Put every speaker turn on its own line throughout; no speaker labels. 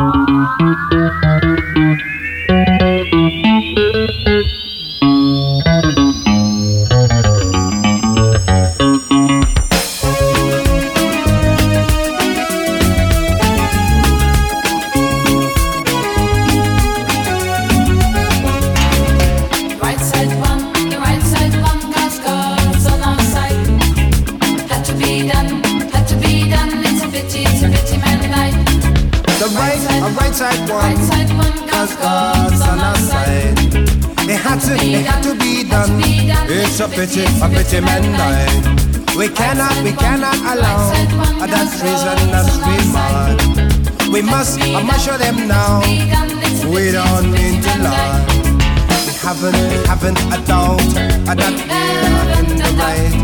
Thank you. women die. We cannot, we cannot allow that treasonous remark. We must, I must show them now. We don't need to lie. We haven't, we haven't a doubt that we're in the right.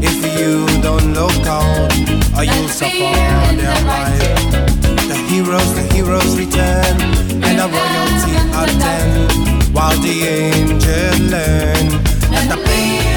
If you don't look out, or you'll suffer their right. The heroes, the heroes return, and the royalty attend, while the angels learn that the pain.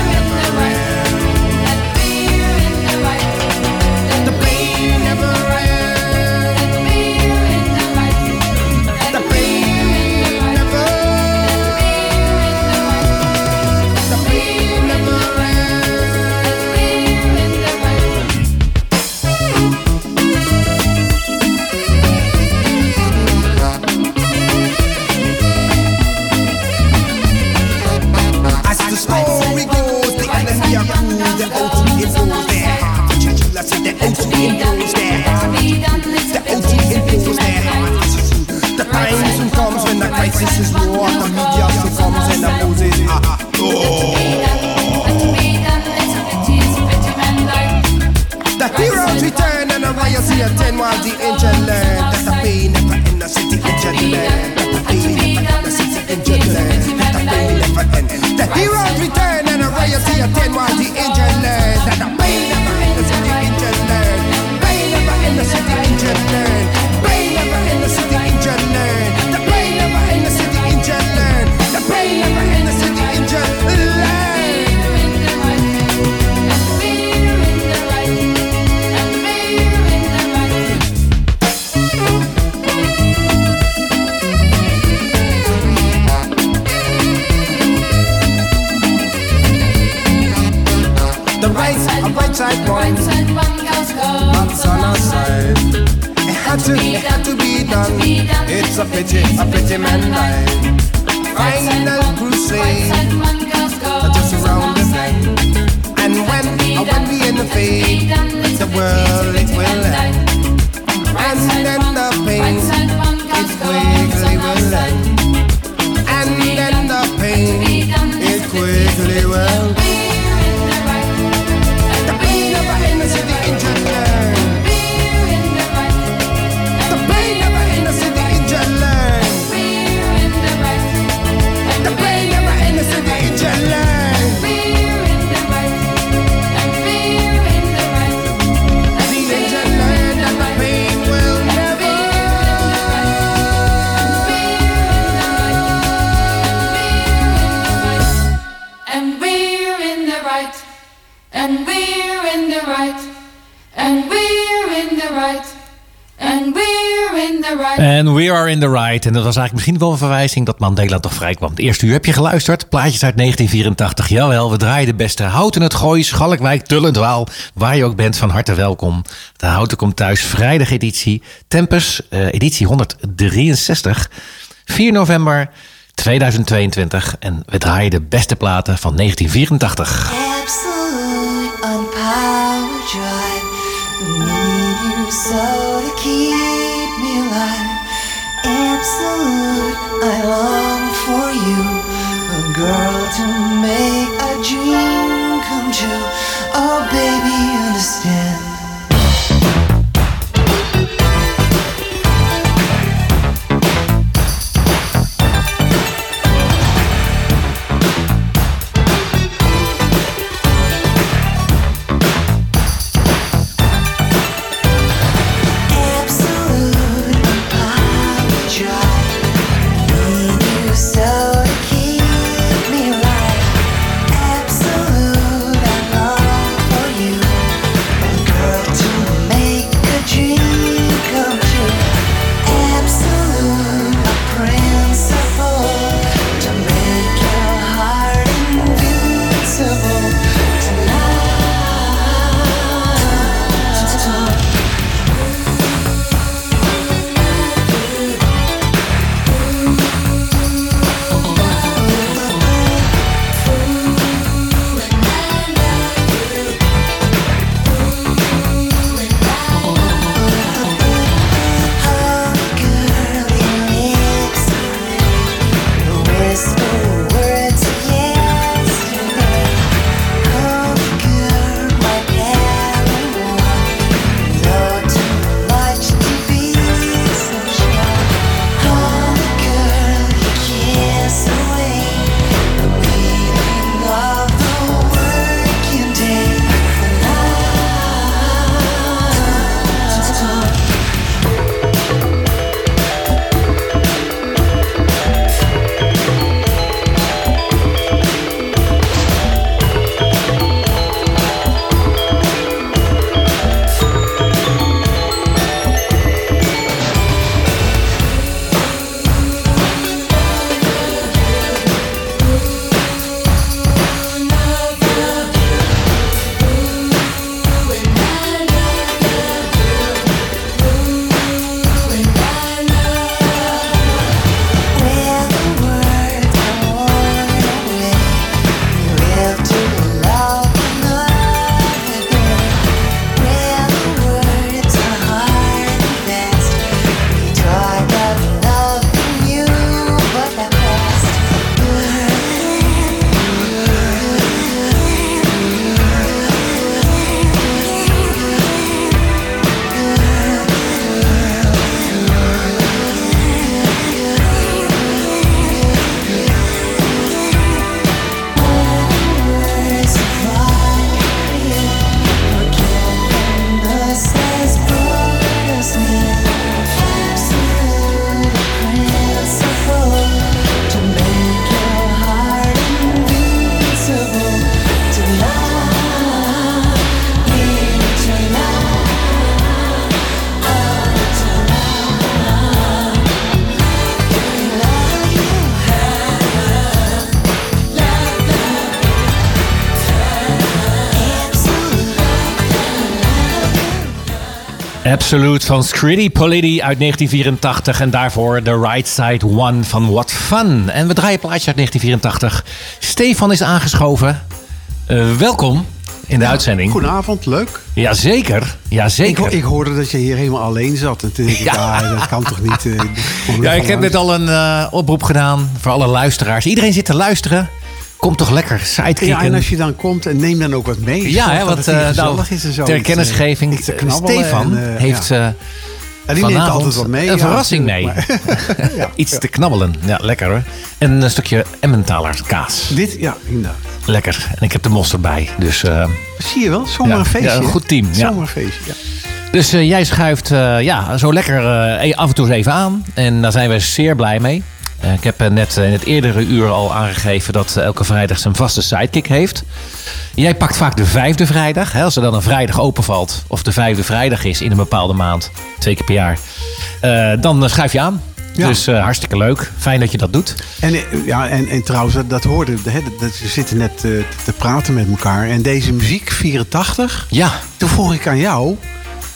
is their answer to the time soon comes when the crisis is war, the media soon comes and opposes. Ah, The heroes return and the riots here attend while the engine learn that the pain never in the city engine that the pain never in the city engine that the pain never end. The heroes return and a riots here attend while the engine learn. a pity, a pity mankind. a crusade, just around the bend. And when, and when we in the fade, the world it will end. And then the pain.
in the Right.
En dat was eigenlijk misschien wel een verwijzing dat Mandela toch vrij kwam. Het eerste uur heb je geluisterd. Plaatjes uit 1984. Jawel, we draaien de beste. Houten het Gooi, Schalkwijk, Tullendwaal. Waar je ook bent, van harte welkom. De Houten komt thuis, vrijdag editie. Tempus, eh, editie 163. 4 november 2022. En we draaien de beste platen van 1984. Absolute power drive. Need you so I long for you, a girl to make a dream.
Absolute van Scritty Polity uit 1984. En daarvoor The Right Side One van What Fun. En we draaien plaatje uit 1984. Stefan is aangeschoven. Uh, welkom in de uitzending.
Goedenavond, leuk.
Jazeker, jazeker.
Ik, ik hoorde dat je hier helemaal alleen zat. En toen dacht ik, ja. dat kan toch niet. Uh,
ja, ik heb net al een uh, oproep gedaan voor alle luisteraars. Iedereen zit te luisteren. Kom toch lekker sidekicken.
Ja, en als je dan komt, en neem dan ook wat mee.
Ja, hè, wat uh, nou, is er zo ter kennisgeving. Stefan en, heeft... Ja.
Ja, die neemt altijd wat mee.
Een verrassing mee. ja, Iets te knabbelen. Ja, lekker hoor. En een stukje Emmentaler kaas.
Dit, ja, inderdaad.
Lekker. En ik heb de mos erbij. Dus, uh,
Zie je wel, zomaar een feestje.
Ja, een goed team.
Zomaar een feestje, ja.
Dus uh, jij schuift uh, ja, zo lekker af en toe eens even aan. En daar zijn we zeer blij mee. Ik heb net in het eerdere uur al aangegeven dat elke vrijdag zijn vaste sidekick heeft. Jij pakt vaak de vijfde vrijdag. Hè, als er dan een vrijdag openvalt, of de vijfde vrijdag is in een bepaalde maand, twee keer per jaar, dan schuif je aan. Ja. Dus uh, hartstikke leuk. Fijn dat je dat doet.
En, ja, en, en trouwens, dat hoorde. Hè, dat, we zitten net uh, te praten met elkaar. En deze muziek, 84.
Ja.
Toen vroeg ik aan jou.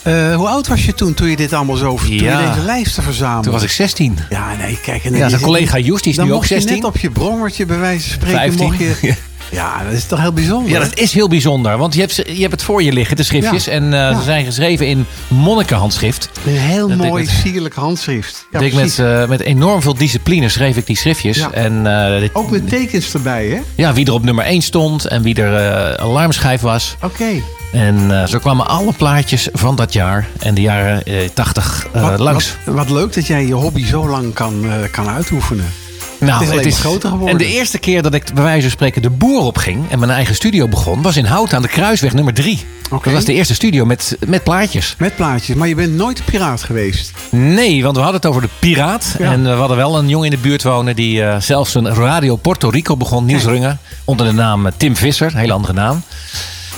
Uh, hoe oud was je toen, toen je dit allemaal zo... Toen ja. je deze lijsten verzamelde?
Toen was ik 16.
Ja, nee, kijk. En
ja, zijn collega Joest, die is nu ook 16.
Dan mocht je net op je brommertje bij wijze van spreken... 15. Mocht je, Ja, dat is toch heel bijzonder?
Ja, dat is heel bijzonder. Want je hebt, je hebt het voor je liggen, de schriftjes. En uh, ze zijn geschreven in monnikenhandschrift.
Een heel mooi, met, sierlijk handschrift.
Ja, ik met, uh, met enorm veel discipline schreef ik die schriftjes. Ja. En, uh, dit,
Ook met tekens erbij, hè?
Ja, wie er op nummer 1 stond en wie er alarmschijf was.
Oké. Okay.
En zo kwamen alle plaatjes van dat jaar en de jaren 80 langs.
Wat, wat, leuk dat jij je hobby zo lang kan, kan uitoefenen.
Nou,
het is, het is groter geworden.
En de eerste keer dat ik bij wijze van spreken de boer op ging en mijn eigen studio begon, was in Hout aan de Kruisweg nummer 3. Okay. Dat was de eerste studio met, met plaatjes.
Met plaatjes, maar je bent nooit piraat geweest?
Nee, want we hadden het over de piraat. Ja. En we hadden wel een jongen in de buurt wonen die uh, zelfs een radio Porto Rico begon, Niels Rungen, onder de naam Tim Visser, een hele andere naam.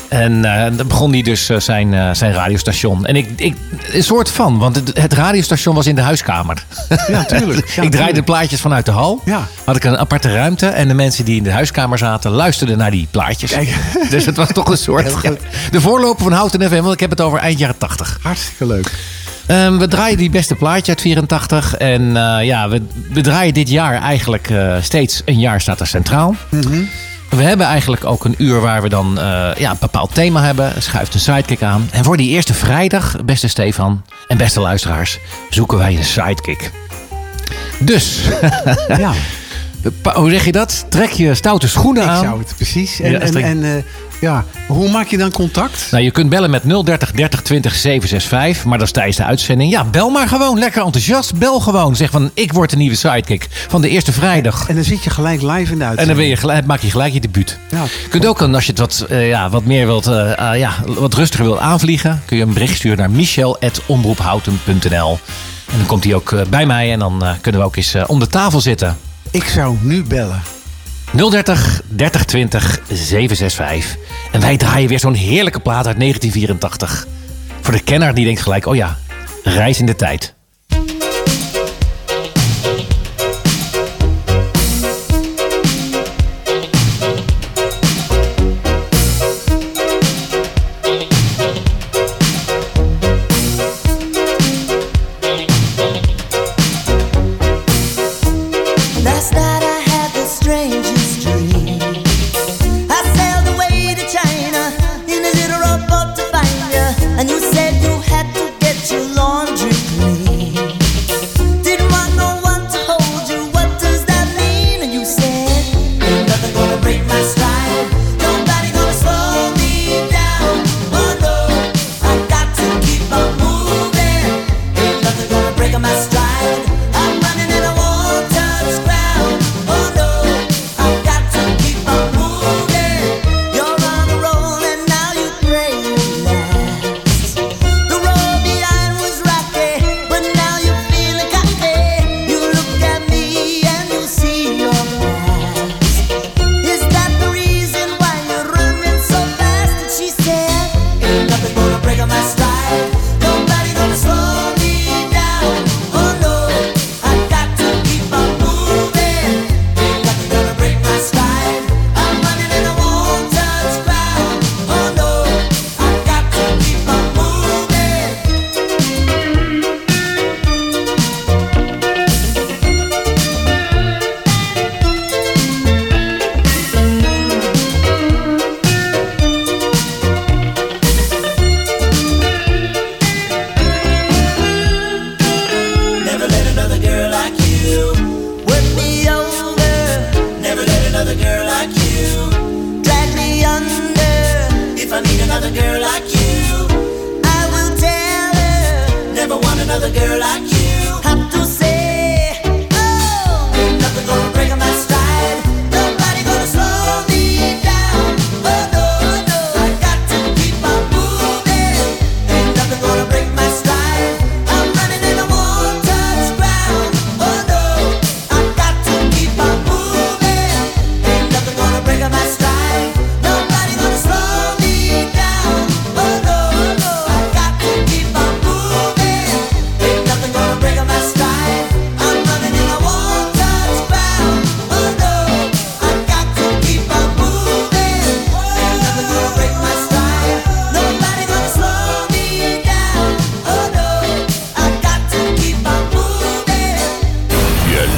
En uh, dan begon hij dus uh, zijn, uh, zijn radiostation. En ik, ik, een soort van, want het, het radiostation was in de huiskamer.
Ja, tuurlijk.
Ja, ik draaide tuurlijk. plaatjes vanuit de hal.
Ja.
Had ik een aparte ruimte. En de mensen die in de huiskamer zaten, luisterden naar die plaatjes. Kijk. Dus het was toch een soort. de voorloper van Houten FM, want ik heb het over eind jaren 80.
Hartstikke leuk.
Um, we draaien die beste plaatje uit 84. En ja, we, we draaien dit jaar eigenlijk steeds een jaar staat er centraal.
Mm -hmm.
We hebben eigenlijk ook een uur waar we dan uh, ja, een bepaald thema hebben. Schuift een sidekick aan. En voor die eerste vrijdag, beste Stefan en beste luisteraars, zoeken wij een sidekick. Dus,
ja.
Hoe zeg je dat? Trek je stoute schoenen
Ik
aan.
Ik zou het precies. En, ja, en, en uh, ja, hoe maak je dan contact?
Nou, je kunt bellen met 030 30 20 765, maar dat is tijdens de uitzending. Ja, bel maar gewoon. Lekker enthousiast. Bel gewoon. Zeg van, ik word de nieuwe sidekick van de eerste vrijdag.
En dan zit je gelijk live in de uitzending.
En dan ben je gelijk, maak je gelijk je debuut.
Ja.
Je kunt ook, als je het wat, uh, ja, wat meer wilt, uh, uh, ja, wat rustiger wilt aanvliegen, kun je een bericht sturen naar michel.omroephouten.nl. En dan komt hij ook bij mij en dan kunnen we ook eens om de tafel zitten.
Ik zou nu bellen.
030 3020 765. En wij draaien weer zo'n heerlijke plaat uit 1984. Voor de kenner die denkt gelijk, oh ja, reis in de tijd.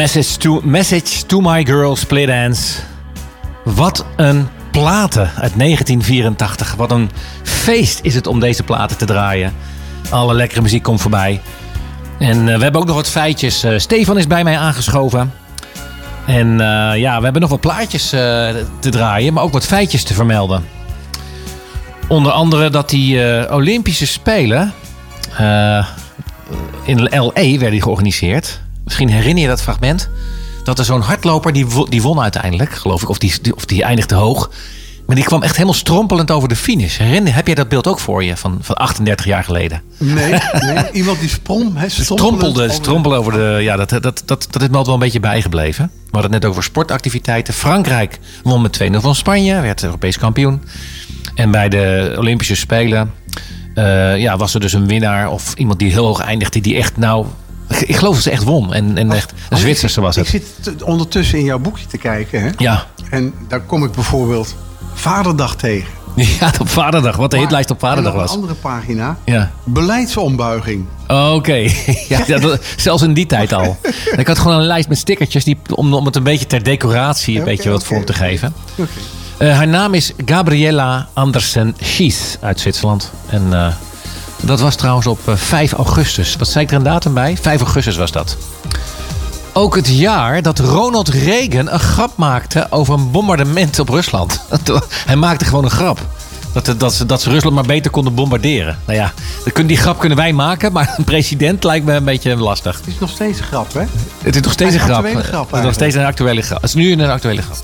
Message to, message to My Girl
Split Dance. Wat een platen uit 1984. Wat een feest is het om deze platen te draaien. Alle lekkere muziek komt voorbij. En eh, we hebben ook nog wat feitjes. Eh, Stefan is bij mij aangeschoven. En eh, ja, we hebben nog wat plaatjes te draaien, maar ook wat feitjes te vermelden. Onder andere dat die Olympische Spelen in LA werden georganiseerd. Misschien herinner je dat fragment. Dat er zo'n hardloper, die, die won uiteindelijk, geloof ik. Of die, of die eindigde hoog. Maar die kwam echt helemaal strompelend over de finish. Herinner, heb jij dat beeld ook voor je van, van 38 jaar geleden?
Nee, nee. iemand die sprong. Hè,
Strompelde, strompelde over de. Ja, dat, dat, dat, dat is me altijd wel een beetje bijgebleven. We hadden het net over sportactiviteiten. Frankrijk won met 2-0 van Spanje, werd Europees kampioen. En bij de Olympische Spelen eh, ja, was er dus een winnaar of iemand die heel hoog eindigde, die echt nou. Ik geloof dat ze echt won. En, en echt een Zwitserse was
Ik
het.
zit t- ondertussen in jouw boekje te kijken. Hè?
Ja.
En daar kom ik bijvoorbeeld Vaderdag tegen.
ja, op Vaderdag. Wat de hitlijst op Vaderdag was.
een andere pagina.
Ja.
Beleidsombuiging.
Oké, ja, dat- zelfs in die tijd al. Ik had gewoon een lijst met stickertjes die, om, om het een beetje ter decoratie een beetje wat vorm te geven.
Oké.
Eh, haar naam is Gabriella Andersen Schies uit Zwitserland. En eh, dat was trouwens op eh, 5 augustus. Wat zei ik er een datum bij? 5 augustus was dat. Ook het jaar dat Ronald Reagan een grap maakte over een bombardement op Rusland. Hij maakte gewoon een grap. Dat, dat, dat, ze, dat ze Rusland maar beter konden bombarderen. Nou ja, die grap kunnen wij maken, maar een president lijkt me een beetje lastig.
Het is nog steeds een grap, hè?
Het is nog steeds een
Een
grap. Het is nog steeds een actuele grap. Het is nu een actuele grap.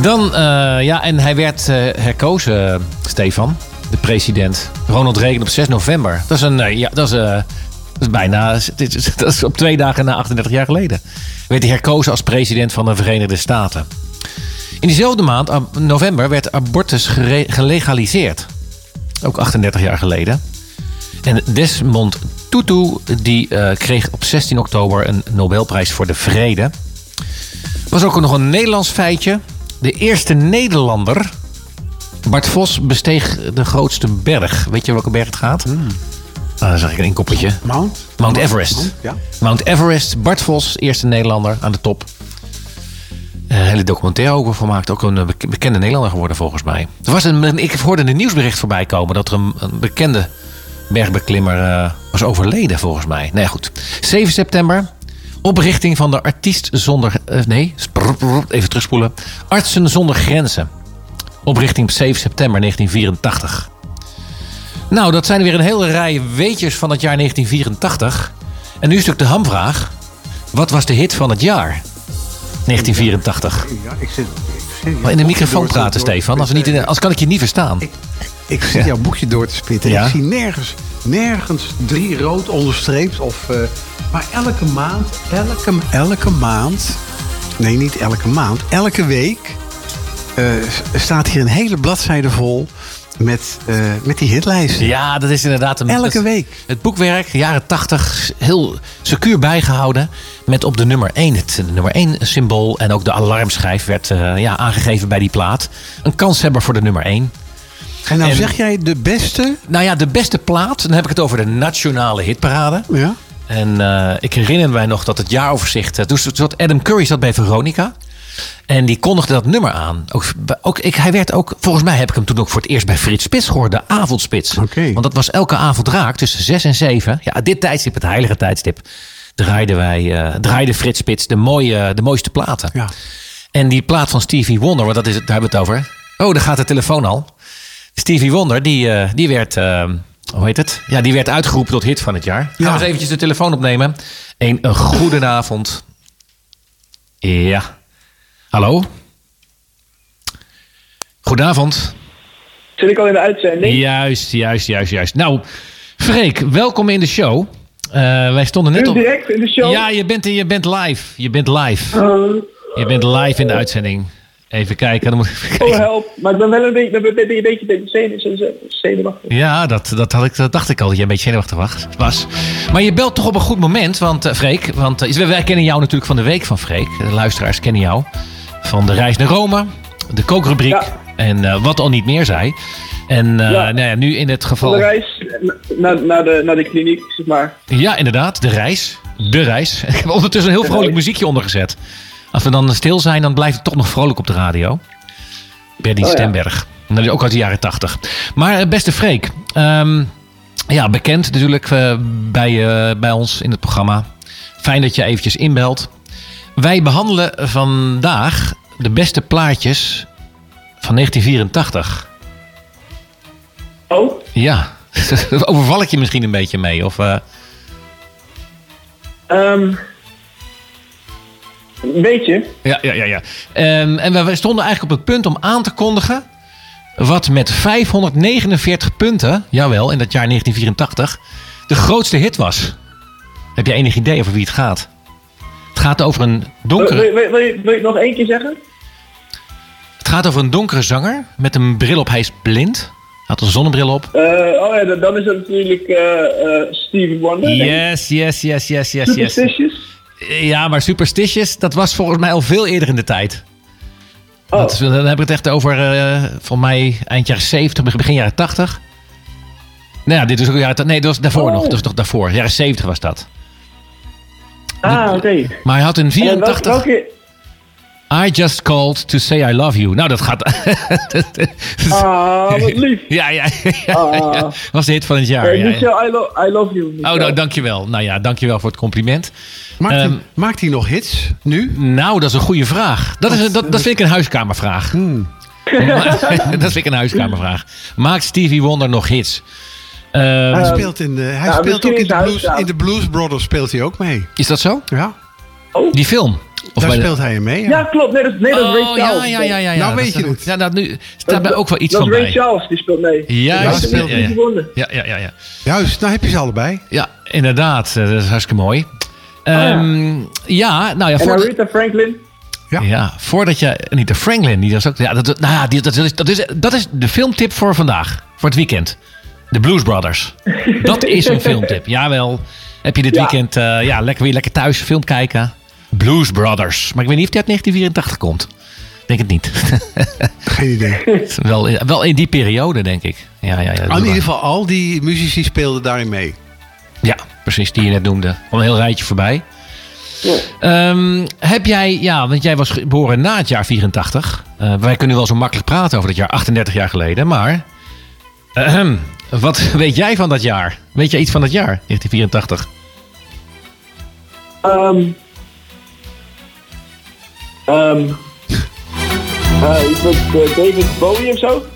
Dan, eh, ja, en hij werd eh, herkozen, eh, Stefan, de president. Ronald Reagan op 6 november. Dat is een, eh, ja, dat is, eh, dat is bijna, dat is op twee dagen na 38 jaar geleden. Werd hij herkozen als president van de Verenigde Staten. In diezelfde maand, november, werd abortus gelegaliseerd. Ook 38 jaar geleden. En Desmond Tutu die, eh, kreeg op 16 oktober een Nobelprijs voor de Vrede. Was ook nog een Nederlands feitje. De eerste Nederlander, Bart Vos, besteeg de grootste berg. Weet je welke berg het gaat? Ah, dan zag ik een inkoppertje.
Mount?
Mount Everest.
Mount, ja.
Mount Everest, Bart Vos, eerste Nederlander aan de top. Een hele documentaire over gemaakt. Ook een eh, bek- bekende Nederlander geworden volgens mij. Er was een, ik hoorde een nieuwsbericht voorbij komen dat er een, een bekende bergbeklimmer eh, was overleden volgens mij. Nee, goed. 7 september. Oprichting van de Artiest Zonder... eh, nee, even terugspoelen. Artsen Zonder Grenzen. Oprichting op 7 september 1984. Nou, dat zijn weer een hele rij weetjes van het jaar 1984. En nu is natuurlijk de hamvraag. Wat was de hit van het jaar? 1984.
Ja, ik zit, ik zit
Maar in de microfoon praten, Stefan. Als niet in, als kan ik je niet verstaan.
Ik, ik zit jouw boekje door te spitten.
Ja.
Ik zie nergens, nergens drie rood onderstreept. Of, eh, maar elke maand, elke, elke maand... Nee, niet elke maand. Elke week staat hier een hele bladzijde vol met, eh, met die hitlijsten.
Ja, dat is inderdaad een...
Elke week.
Het boekwerk, jaren 80, heel secuur bijgehouden. Met op de nummer 1, het nummer 1 symbool. En ook de alarmschijf werd eh, ja, aangegeven bij die plaat. Een kanshebber voor de nummer 1.
En nou
En-
zeg jij de beste...
Nou ja, de beste plaat, dan heb ik het over de nationale hitparade.
Ja?
En eh, ik herinner mij nog dat het jaaroverzicht... eh, zat Adam Curry zat bij Veronica. En die kondigde dat nummer aan. Ook, ook, ik, hij werd ook, volgens mij heb ik hem toen ook voor het eerst bij Frits Spits gehoord. De avondspits.
Oké.
Want dat was elke avond raak tussen 6 en 7. Ja, dit tijdstip, het heilige tijdstip. Draaiden wij, eh draaide Frits Spits de, mooie, de mooiste platen.
Ja.
En die plaat van Stevie Wonder, want dat is het, daar hebben we het over. Oh, daar gaat de telefoon al. Stevie Wonder, die, eh, die werd, eh, hoe heet het? Ja, die werd uitgeroepen tot hit van het jaar. Gaan we
Ja.
eens eventjes de telefoon opnemen. Een, een goedenavond. Ja. Hallo? Goedenavond.
Zit ik al in de uitzending?
Juist, juist, juist, juist. Nou, Freek, welkom in de show. Eh, wij stonden net op...
direct in de show?
Ja, je bent, je bent live. Je bent live.
Oh,
Je bent live in de uitzending. Even kijken. Dan moet ik even
oh, help. Maar ik ben wel een beetje, ben, ben, ben een beetje, beetje zenu- zenu- zenuwachtig.
Ja, dat, dat, had ik, dat dacht ik al, dat je een beetje zenuwachtig was- was. Maar je belt toch op een goed moment, want eh, Freek... Want eh, wij kennen jou natuurlijk van de week van Freek. De luisteraars kennen jou. Van de reis naar Rome, de kookrubriek
Ja.
en eh, wat al niet meer zei. En eh,
Ja.
nou ja, nu in het
Van
geval...
de reis naar, naar, de, naar de kliniek, zeg maar.
Ja, inderdaad, de reis. De reis. Ik heb ondertussen een heel vrolijk muziekje ondergezet. Als we dan stil zijn, dan blijft het toch nog vrolijk op de radio. Berdy
Oh.
Stemberg. Dat is ook uit de jaren tachtig. Maar eh, beste Freek. ehm, ja, bekend natuurlijk bij, bij ons in het programma. Fijn dat je eventjes inbelt. Wij behandelen vandaag de beste plaatjes van 1984.
Oh,
Ja, overval ik je misschien een beetje mee? Of,
ehm een beetje.
Ja, ja, ja. ja. Ehm, en we- we stonden eigenlijk op het punt om aan te kondigen. wat met 549 punten, jawel, in dat jaar 1984. de grootste hit was. Heb je enig idee over wie het gaat? Het gaat over een donkere.
wil, wil, wil je, wil je het nog één keer zeggen?
Het gaat over een donkere zanger met een bril op. Hij is blind. Had een zonnebril op.
Eh, oh ja, dan- is het natuurlijk eh, eh, Stevie Wonder.
Yes, yes, yes, yes, yes, yes.
Superstitious.
Ja, maar Superstitious, dat was volgens mij al veel eerder in de tijd.
Oh.
Dat dan heb ik het echt over, voor mij, eind jaren 70, begin jaren 80. Nou ja, dit is ook jaren... Nee, dat was daarvoor
Oh.
nog. Dat was nog daarvoor. Jaren 70 was dat.
Ah, oké.
Maar hij had in
En welke,
84...
welke,
I just called to say I love you. Nou, dat gaat...
ah, wat lief.
ja, ja, ja,
Ah.
ja. Was de hit van het jaar. Ja, ja.
Michel, I, lo I love you.
Oh, nou, dankjewel. Nou ja, dankjewel voor het compliment.
Maakt,
Ehm,
hij, maakt hij nog hits nu?
Nou, dat is een goede vraag. Dat, is, een- dat, dat vind ik een huiskamervraag. dat vind ik een huiskamervraag. Maakt Stevie Wonder nog hits? Ehm,
Hij speelt, in de, hij
nou,
speelt ook in de, blues,
ja.
in de Blues Brothers speelt hij ook mee.
is dat zo?
Ja,
Die film? Of
daar
bij de-
speelt hij in mee. Ja.
Ja, klopt. Nee, dat, nee, dat is Ray
Oh, ja,
Charles.
ja, ja, ja, ja.
Nou
Dat
weet
is-
je het.
Ja, nou, nu staat mij ook wel iets
dat
van
is Ray
bij.
Charles, die speelt mee.
Juist,
Dat is
ja,
niet
ja, ja. Ja, ja, ja, ja.
Juist, nou heb je ze allebei.
Ja, inderdaad. eh, Dat is hartstikke mooi. Ehm, ja, nou ja,
En
voor,
Aretha Franklin.
Ja.
ja, voordat je... Niet de Franklin, die was ook... Ja, dat, nou ja, die, dat, is, dat, is, dat is de filmtip voor vandaag. Voor het weekend. De Blues Brothers. Dat is een filmtip. Jawel. Heb je dit
Ja.
weekend eh, ja, lekker weer lekker thuis film kijken? Blues Brothers. Maar ik weet niet of die uit 1984 komt. Denk het niet.
Geen idee.
wel, wel in die periode, denk ik. Ja, ja, ja.
in ieder geval, al die muzici speelden daarin mee.
Ja, precies, die je net noemde. Al een heel rijtje voorbij.
Ja.
Ehm, heb jij, ja, want jij was geboren na het jaar 84. Eh, wij kunnen wel zo makkelijk praten over dat jaar 38 jaar geleden, maar. Ahem, wat weet jij van dat jaar? Weet jij iets van dat jaar, 1984?
Ehm ehm eh, iets met David Bowie of zo?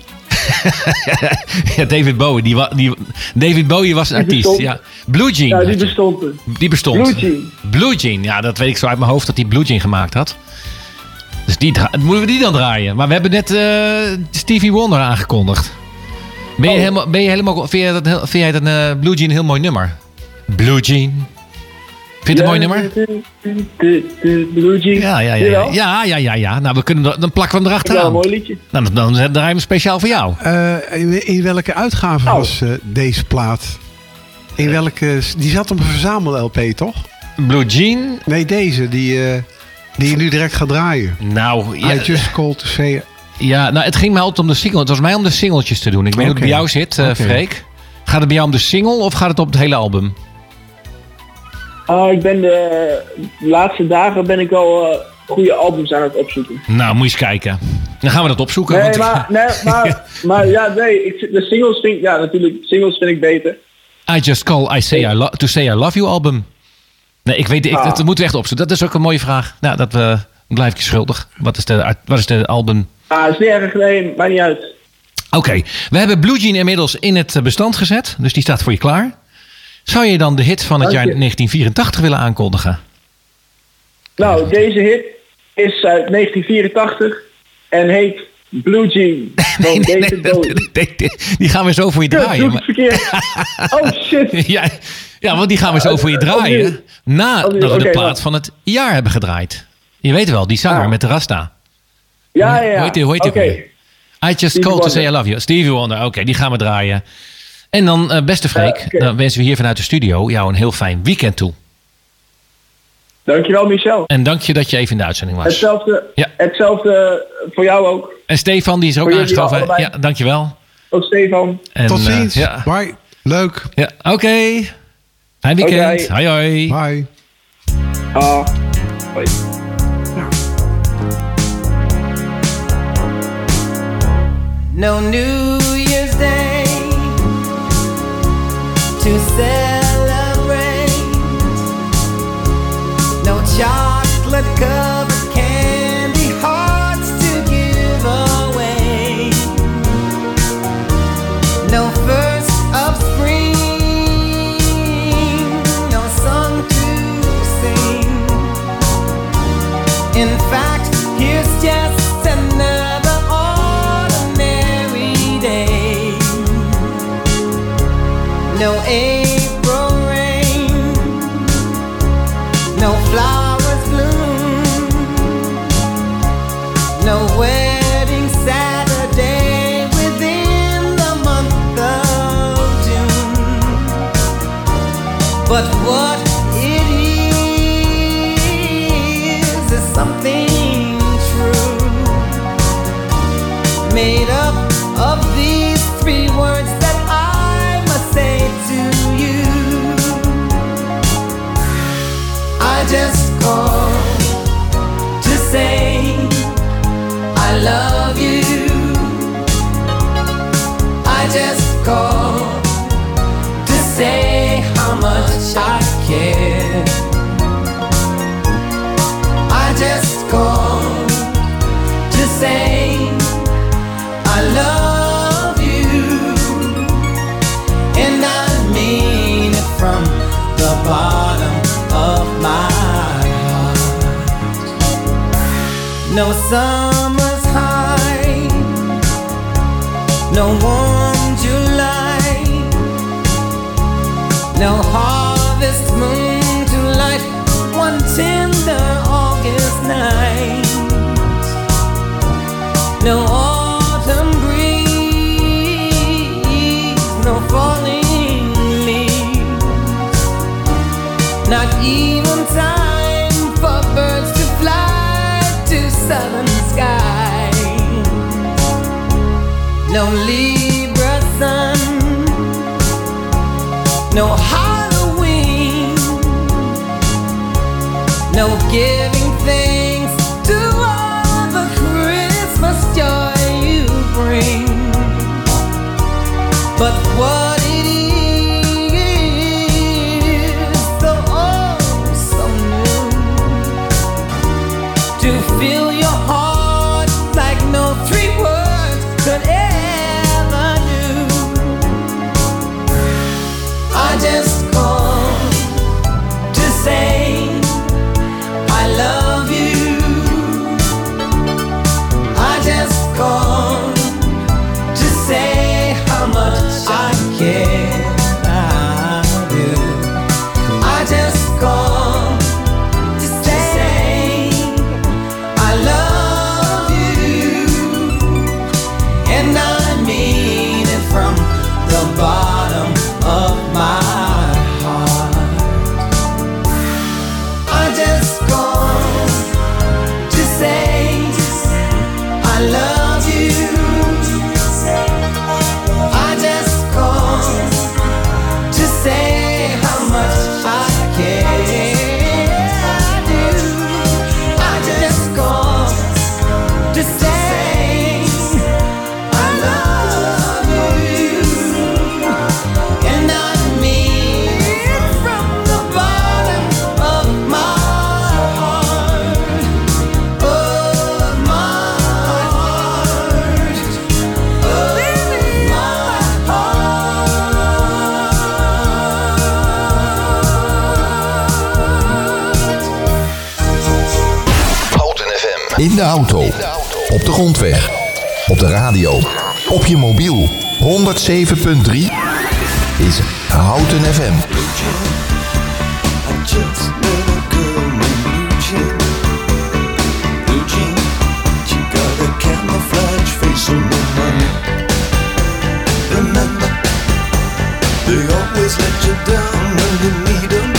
ja, David Bowie. Die die, David Bowie was een artiest. Ja. Blue Jean.
Ja, die bestond
die bestond.
Blue Jean.
Blue Jean, ja, dat weet ik zo uit mijn hoofd dat hij Blue Jean gemaakt had. Dus die moeten we die dan draaien? Maar we hebben net eh, Stevie Wonder aangekondigd. Ben je
Oh.
helemaal, ben je helemaal, vind jij dat, vind jij dat eh, Blue Jean een heel mooi nummer? Blue Jean. Vind je het een mooi nummer?
De, de, de Blue Jean.
Ja, ja, ja. Ja, ja, ja, ja. ja. Nou, we kunnen, dan plakken we hem
Ja, een
erachteraan.
mooi liedje.
Nou, dan, dan draaien we hem speciaal voor jou.
Eh, in, in welke uitgave
Oh.
was eh, deze plaat? In welke, die zat op een verzamel-LP, toch?
Blue Jean.
Nee, deze, die, eh, die je nu direct gaat draaien.
Nou, ja,
I just called to say...
ja, nou, het ging mij altijd om de single. Het was mij om de singeltjes te doen. Ik weet niet hoe het bij jou zit, eh
Oké.
Freek. Gaat het bij jou om de single of gaat het op het hele album?
Ah, ik ben de laatste dagen ben ik al eh, goede albums aan het opzoeken.
Nou, moet je eens kijken. Dan gaan we dat opzoeken.
Nee,
want-
maar, nee, maar, maar ja, nee, ik, de singles vind ik, ja natuurlijk, singles vind ik beter.
I Just Call I say I lo- To Say I Love You album. Nee, ik weet, ik,
Ah.
dat moeten we echt opzoeken. Dat is ook een mooie vraag. Nou, dat uh, blijf ik je schuldig. Wat is de, wat is de album?
Ah, is niet erg, nee, maakt niet uit.
Oké, we hebben Blue Jean inmiddels in het bestand gezet. Dus die staat voor je klaar. Zou je dan de hit van het jaar
je.
1984 willen aankondigen?
Nou, deze hit is uit 1984 en heet Blue Jean
nee, nee, nee, die gaan we zo voor je draaien.
doe ik het
maar-
verkeerd. Oh shit.
ja, ja, want die gaan we zo voor je draaien. Nadat we de plaat van het jaar hebben gedraaid. Je weet wel, die zanger
Ah.
met de rasta.
Ja, ja, ja.
Hoe heet die- hoe heet die? I just
Stevie
called to say I love you. Stevie Wonder, oké, die gaan we draaien. En dan, eh, beste Freek,
Ja,
dan wensen we hier vanuit de studio jou een heel fijn weekend toe.
Dankjewel Michel.
En dank je dat je even in de uitzending was.
Hetzelfde,
Ja.
hetzelfde voor jou ook.
En Stefan, die is er ook aangeschoven. Ja, dankjewel.
Ook Stefan.
En,
Tot
eh,
ziens.
ja,
Bye. Leuk.
ja oké. Fijn weekend. Hoi hoi.
Bye.
Ah, hoi.
No New Year's Day to celebrate. No chocolate
made up. No summer's high, no warm July, no heart. No Libra sun, no
high. In de auto. Op de grondweg. Op de radio. Op je mobiel. 107.3 is Houten FM.
Remember, they always let you down when you need them.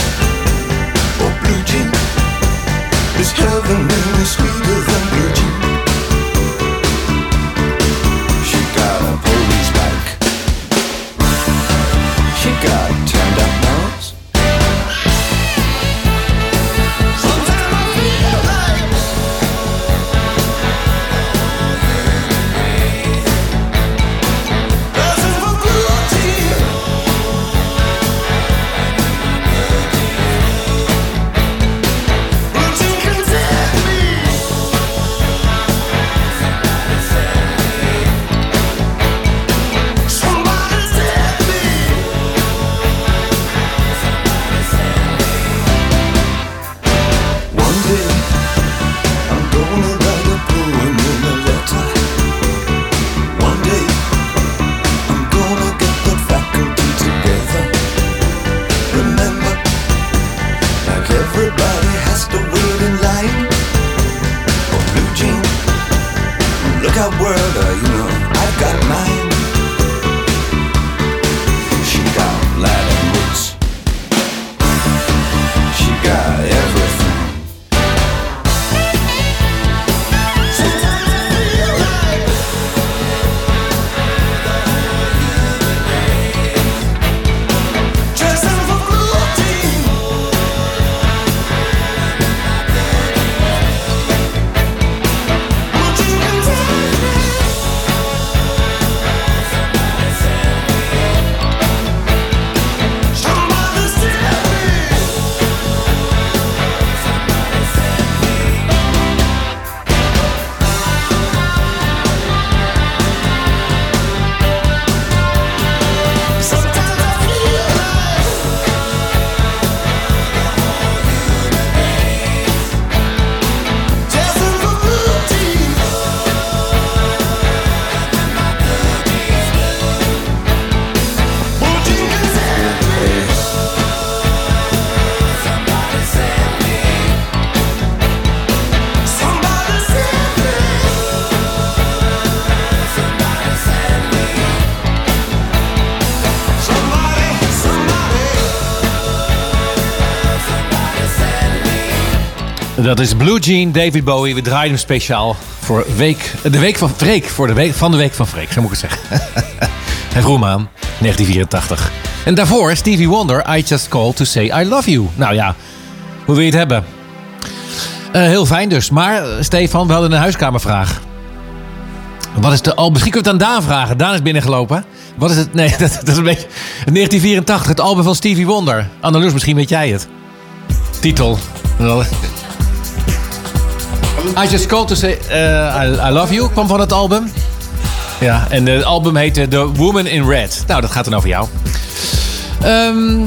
Dat is Blue Jean, David Bowie. We draaien hem speciaal voor week, de week van Freek. Voor de week van de week van Freek, zo moet ik het zeggen. en vroeg hem aan, 1984. En daarvoor Stevie Wonder, I Just Called To Say I Love You. Nou ja, hoe wil je het hebben? Eh, heel fijn dus. Maar eh, Stefan, we hadden een huiskamervraag. Wat is de album? Misschien kunnen we het aan Daan vragen. Daan is binnengelopen. Wat is het? Nee, dat, dat is een beetje... 1984, het album van Stevie Wonder. Annelies, misschien weet jij het. Titel. I Just Called To Say eh, I, I Love You kwam van het album. Ja, en het album heette The Woman in Red. Nou, dat gaat dan over jou. Ehm,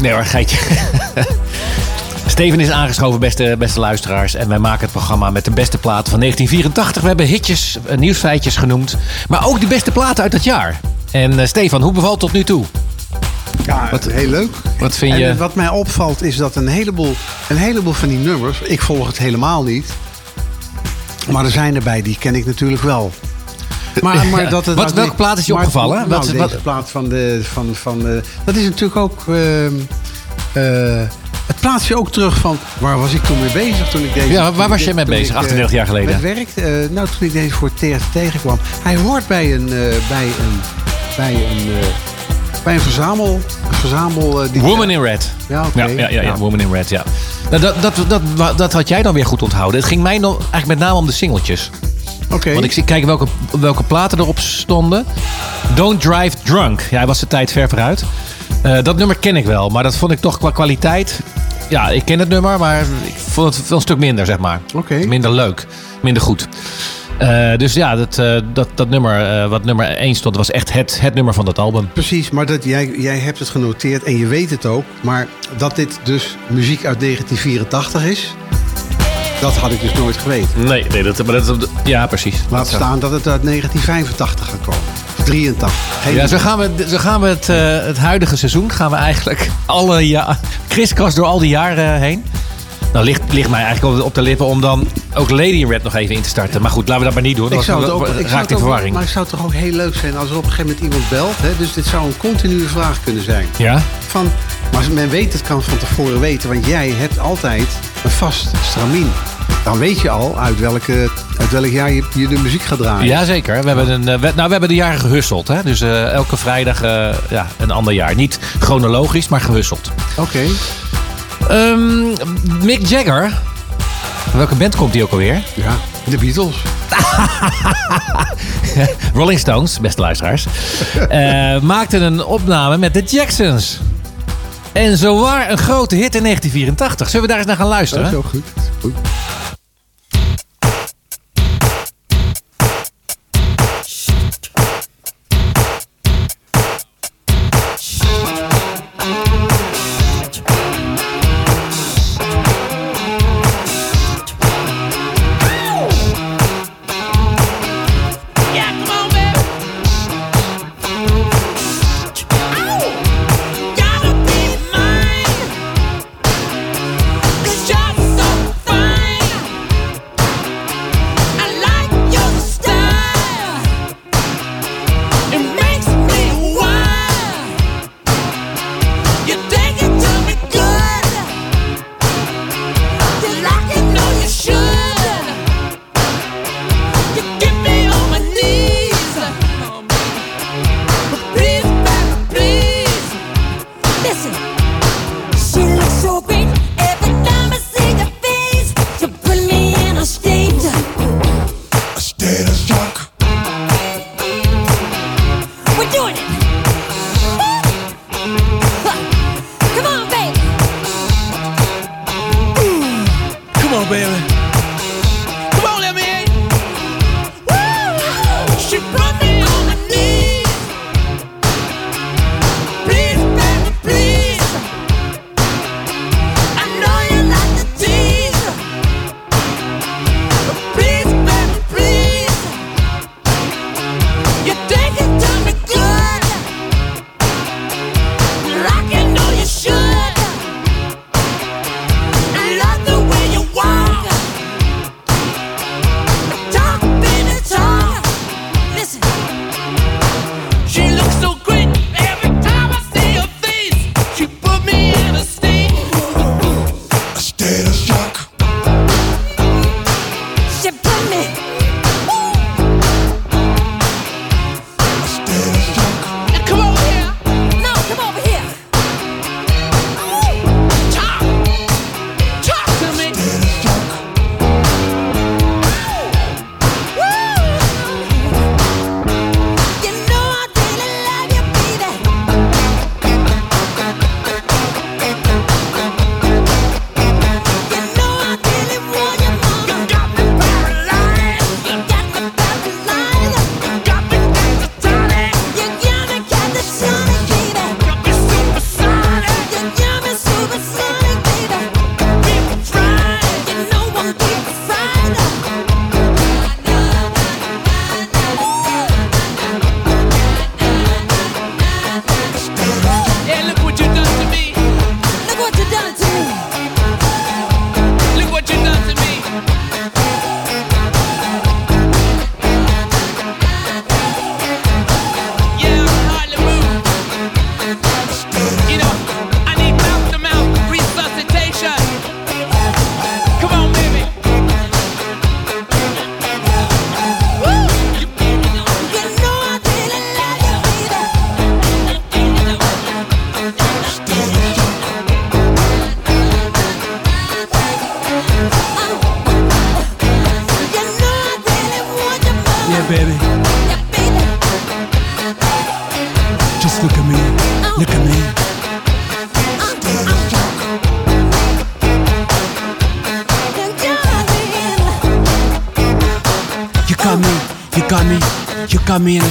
nee hoor, geitje. Steven is aangeschoven, beste, beste luisteraars. En wij maken het programma met de beste platen van 1984. We hebben hitjes, eh, nieuwsfeitjes genoemd. Maar ook de beste platen uit dat jaar. En eh, Stefan, hoe bevalt het tot nu toe?
Ja,
Wat-
heel leuk.
wat vind
en
je-
wat mij opvalt is dat een heleboel, een heleboel van die nummers... Ik volg het helemaal niet. Maar er zijn erbij, die ken ik natuurlijk wel. Maar, maar dat het,
Wat- welke plaat is je
maar-
opgevallen?
Nou,
Wat-
deze
wat-
plaat van de... Van, van, eh, dat is natuurlijk ook... ehm, eh, het plaatst je ook terug van... Waar was ik toen mee bezig toen ik deze...
Ja, waar was jij mee bezig,
ik, eh,
38 jaar geleden?
Met werk. nou, toen ik deze voor het tegenkwam. Hij hoort bij een... bij een... Bij een bij een verzamel... Een verzamel eh, die
Woman in Red.
Ja, oké.
Ja, ja, ja. Woman in Red, ja. Nou, dat, dat, dat, dat had jij dan weer goed onthouden. Het ging mij nog, eigenlijk met name om de singeltjes.
Oké.
Want ik zie kijken welke, welke platen erop stonden. Don't Drive Drunk. Ja, hij was de tijd ver vooruit. Eh, dat nummer ken ik wel, maar dat vond ik toch qua kwaliteit... Ja, ik ken het nummer, maar ik vond het wel een stuk minder, zeg maar.
Oké.
Minder leuk, minder goed. Eh, dus ja, dat, eh, dat, dat nummer, eh, wat nummer 1 stond, was echt het, het nummer van dat album.
Precies, maar dat, jij, jij hebt het genoteerd en je weet het ook. Maar dat dit dus muziek uit 1984 is... Dat had ik dus nooit geweten.
Nee, nee dat, maar dat, ja, precies.
Laat staan dat het uit 1985 gaat komen. Of 83. Geen
Ja, zo gaan we, zo gaan we het, eh, het huidige seizoen gaan we eigenlijk alle ja, kriskras door al die jaren heen. Nou, ligt, ligt mij eigenlijk op, op de lippen om dan ook Lady in Red nog even in te starten. Maar goed, laten we dat maar niet doen.
ik zou het ook, ik zou het
in verwarring.
maar het zou toch ook heel leuk zijn als er op een gegeven moment iemand belt. Hè? Dus dit zou een continue vraag kunnen zijn.
Ja?
Van, maar men weet het kan van tevoren weten, want jij hebt altijd een vast stramien. Dan weet je al uit, welke, uit welk jaar je, je de muziek gaat draaien.
Jazeker. We hebben, een, eh, we, nou, we hebben de jaren gehusteld. Hè? Dus eh, elke vrijdag eh, ja, een ander jaar. Niet chronologisch, maar gehusteld.
Oké.
Ehm, Mick Jagger. Welke band komt die ook alweer?
Ja, de Beatles.
Rolling Stones, beste luisteraars, eh, maakten een opname met de Jacksons. En zowaar een grote hit in 1984. Zullen we daar eens naar gaan
Dat
luisteren?
is ook goed. goed.
You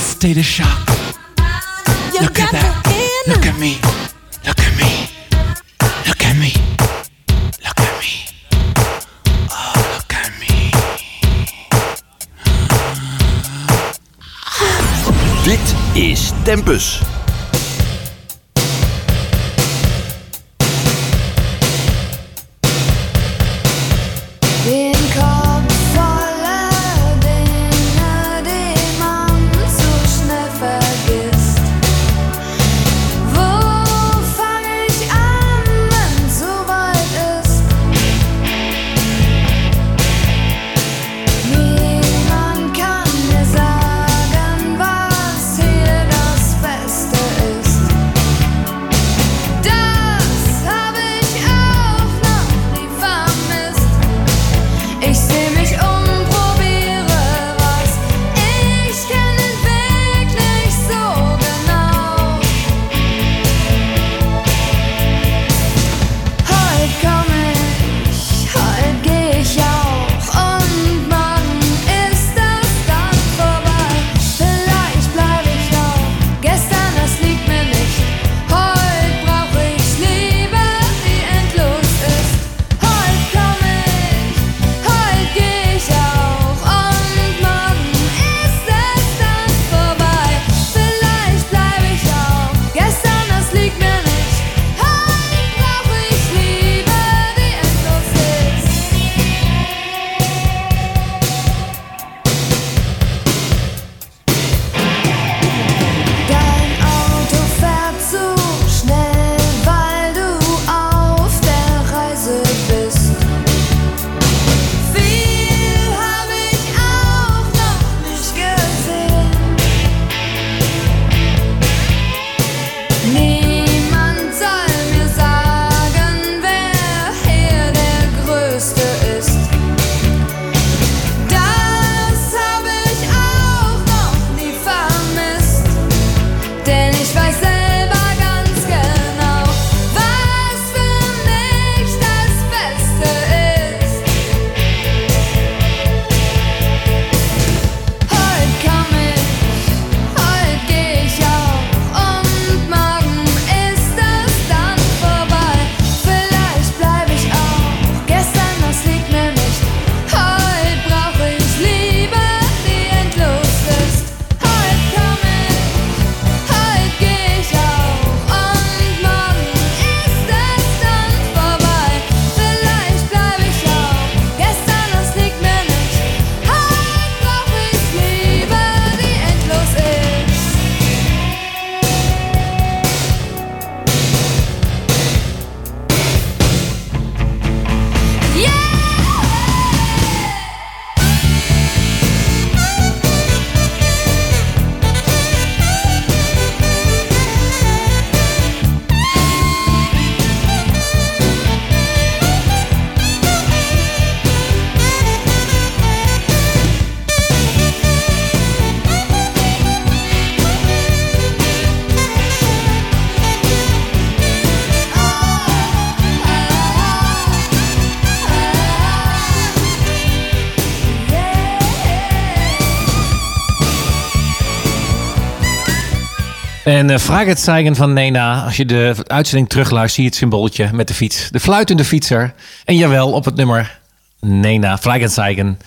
En uh, Fragezeigen van Nena. Als je de uitzending terugluistert, zie je het symbooltje met de fiets. De fluitende fietser. En jawel, op het nummer Nena, Fragezeigen.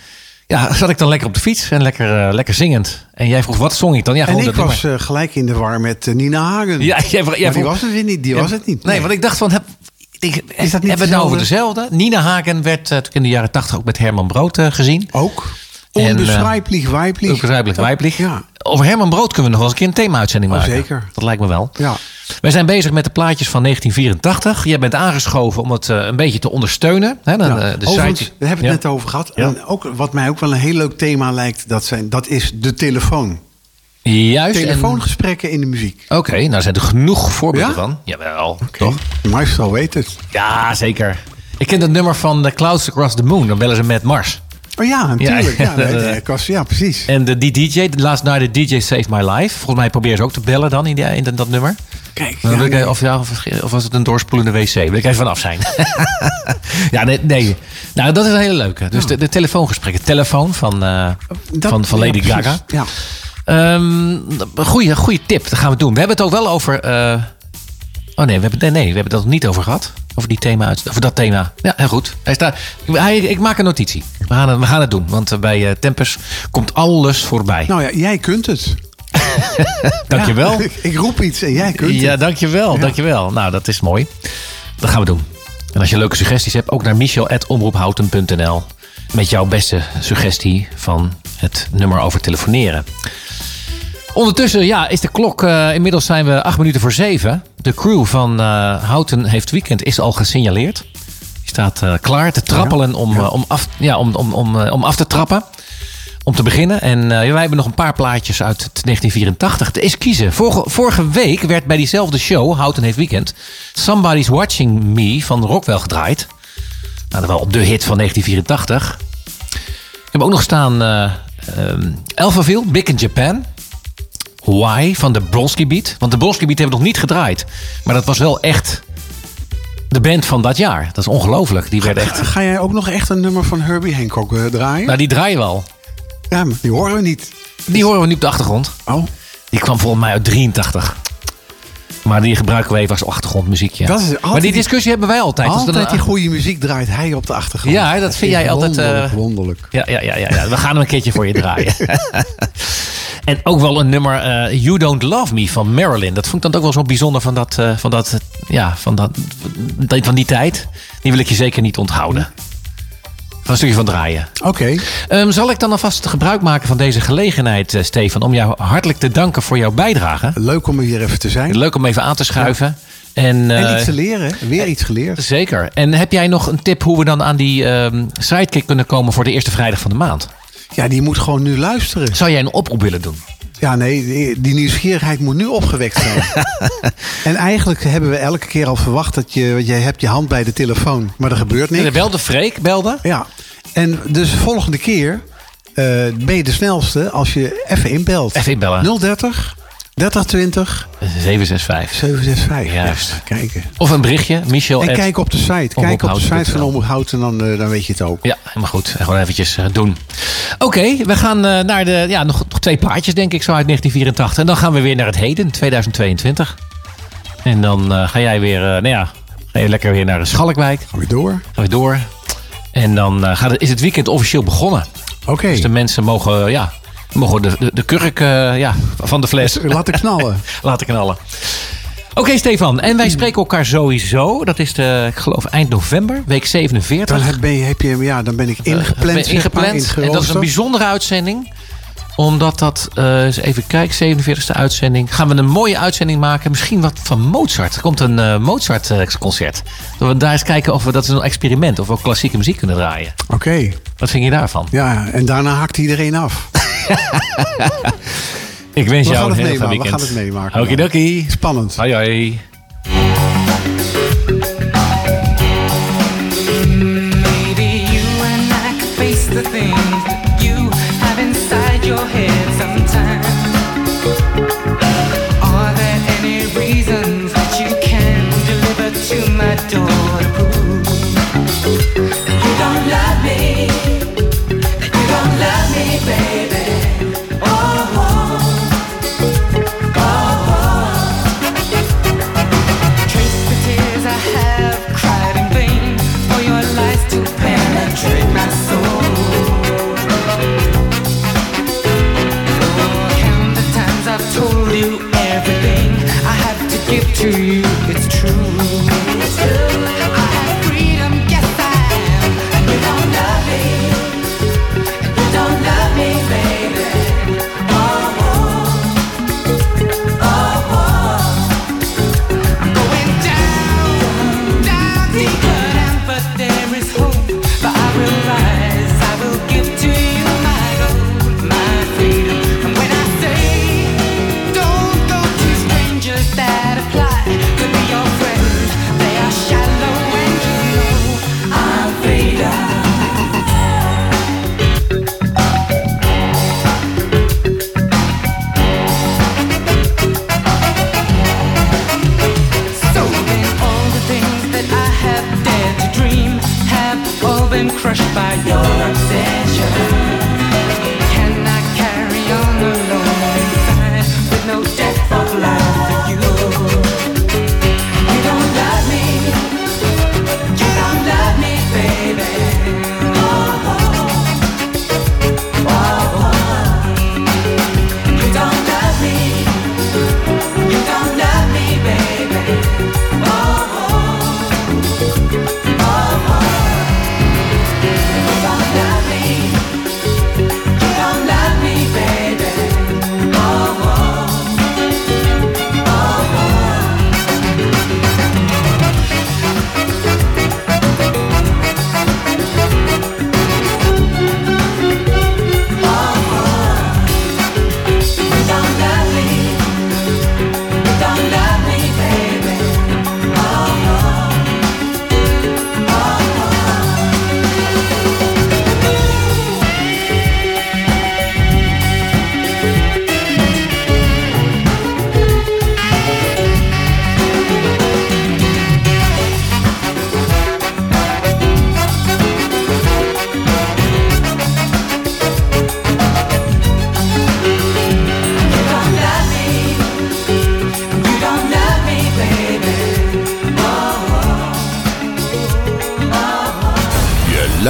Ja, zat ik dan lekker op de fiets en lekker, eh, lekker zingend. En jij vroeg, wat zong ik dan? Ja,
En ik
dat
was eh, gelijk in de war met eh, Nina Hagen.
Ja, jij,
die
vroeg-
was het weer niet. Die
Ja,
was het niet.
Nee, want ik dacht van... Heb, ik,
Is dat niet
hebben we het nou over dezelfde? Nina Hagen werd eh, in de jaren tachtig ook met Herman Brood eh, gezien.
Ook.
Eh,
Onbeschrijpelijk, weiblich.
Onbegrijpelijk, wijplich.
Ja.
Over Herman Brood kunnen we nog wel eens een keer een thema-uitzending
Oh,
maken.
zeker.
Dat lijkt me wel.
Ja.
Wij zijn bezig met de plaatjes van 1984. Jij bent aangeschoven om het eh, een beetje te ondersteunen. Hè, dan,
Ja,
eh, de
overigens,
site-
we hebben het
Ja.
net over gehad.
Ja.
En ook, wat mij ook wel een heel leuk thema lijkt, dat, zijn, dat is de telefoon.
Juist. en-
Telefoongesprekken in de muziek.
Oké, nou zijn er genoeg voorbeelden
Ja?
van. Jawel, toch?
De maestro weet het.
Ja, zeker. Ik ken dat nummer van The Clouds Across the Moon. Dan bellen ze met Mars.
Oh ja, natuurlijk. Ja,
Ja,
precies.
En de, die DJ, de Last Night the DJ Saved My Life. Volgens mij proberen ze ook te bellen dan in, die, in dat, dat nummer.
Kijk,
Dan
ja,
wil ik,
nee.
of, ja, of, of was het een doorspoelende wc? Wil ik even vanaf zijn. ja, nee, nee. Nou, dat is een hele leuke. Dus de, de telefoongesprekken. Telefoon van, eh,
Dat-
van, van Lady. Gaga.
Ja.
Ehm goeie, goeie tip, dat gaan we doen. We hebben het ook wel over... eh, Oh nee we, hebben, nee, nee, we hebben het er nog niet over gehad. Over, die thema, uit- over dat thema. Ja, heel goed. Hij staat, hij, ik maak een notitie. We gaan, het, we gaan het doen. Want eh, bij eh, Tempus komt alles voorbij.
Nou ja, jij kunt het.
dankjewel.
Ja, ik roep iets en jij kunt
Ja,
het.
dankjewel,
Ja.
dankjewel. Nou, dat is mooi. Dat gaan we doen. En als je leuke suggesties hebt, ook naar michel.omroephouten.nl. Met jouw beste suggestie van het nummer over telefoneren. Ondertussen ja, is de klok, eh, inmiddels zijn we acht minuten voor zeven. De crew van eh, Houten heeft weekend is al gesignaleerd. Die staat eh, klaar te trappelen om, om, af, ja, om, om, om, om af te trappen. Om te beginnen. En wij hebben nog een paar plaatjes uit 1984. Het is kiezen. Vorige, vorige week werd bij diezelfde show, Houten heeft weekend... Somebody's Watching Me van Rockwell gedraaid. Nou, dat was op de hit van 1984. Ik heb ook nog staan Alphaville, Big in Japan. Why van de Bronski Beat. Want de Bronski Beat hebben we nog niet gedraaid. Maar dat was wel echt de band van dat jaar. Dat is ongelooflijk. Die werd echt...
Ga jij ook nog echt een nummer van Herbie Hancock eh, draaien?
Nou, die draaien we al.
Ja, maar die horen we niet.
Die horen we nu op de achtergrond.
Oh,
Die kwam volgens mij uit 83. Maar die gebruiken we even als achtergrondmuziekje.
Dat is altijd
maar die discussie hebben wij altijd. Als
altijd
er
die goede muziek draait hij op de achtergrond.
Ja, dat vind jij altijd,
Wonderlijk, wonderlijk.
Ja, ja, ja, ja, ja. We gaan hem een keertje voor je draaien. en ook wel een nummer eh, You Don't Love Me van Marilyn. Dat vond ik dan ook wel zo bijzonder van, dat, eh, van, dat, ja, van, dat, van die tijd. Die wil ik je zeker niet onthouden. Ga een stukje van draaien.
Oké.
Ehm, zal ik dan alvast gebruik maken van deze gelegenheid, eh, Stefan, om jou hartelijk te danken voor jouw bijdrage.
Leuk om er hier even te zijn.
Leuk om even aan te schuiven. En,
En iets te leren. Weer iets geleerd.
Zeker. En heb jij nog een tip hoe we dan aan die ehm, sidekick kunnen komen voor de eerste vrijdag van de maand?
Ja, die moet gewoon nu luisteren.
Zou jij een oproep willen doen?
Ja, nee, die, nieuwsgierigheid moet nu opgewekt zijn. en eigenlijk hebben we elke keer al verwacht dat je... jij hebt je hand bij de telefoon, maar er gebeurt niks.
Wel de Freek belde.
Ja, en dus de volgende keer eh, ben je de snelste als je even inbelt.
Even inbellen.
030 3020
765.
765.
Juist.
Ja, kijken.
Of een berichtje, Michel.
En kijk op de site. Kijk op de site van Omroep Houten, dan, eh, dan weet je het ook.
Ja, helemaal goed. Gewoon eventjes eh, doen. Oké, we gaan eh, naar de, ja, nog, nog twee plaatjes denk ik zo uit 1984. En dan gaan we weer naar het heden, 2022. En dan ga jij weer, nou ja, ga je lekker weer naar de Schalkwijk.
Gaan we door.
Gaan we door. En dan gaat het, is het weekend officieel begonnen.
Oké.
Dus de mensen mogen, ja, mogen de, de, de kurk eh, ja, van de fles
Laten knallen.
laten knallen. Oké, Stefan. En wij spreken elkaar sowieso. Dat is de, ik geloof, eind november, week 47.
Dan heb, ben je, heb je, ja, dan ben ik ingepland.
Ben
zeg maar,
ingepland. en dat is een bijzondere uitzending. Omdat dat, eh, eens even kijken, 47e uitzending. Gaan we een mooie uitzending maken. Misschien wat van Mozart. Er komt een eh, Mozart-concert. Dat we daar eens kijken of we, dat is een experiment, of we ook klassieke muziek kunnen draaien.
Oké.
Wat vind je daarvan?
Ja, en daarna hakt iedereen af.
Ik wens
We
jou een
het
heel fijn
meemaken, we
weekend.
gaan het meemaken.
Okidoki.
Spannend.
Hoi hoi.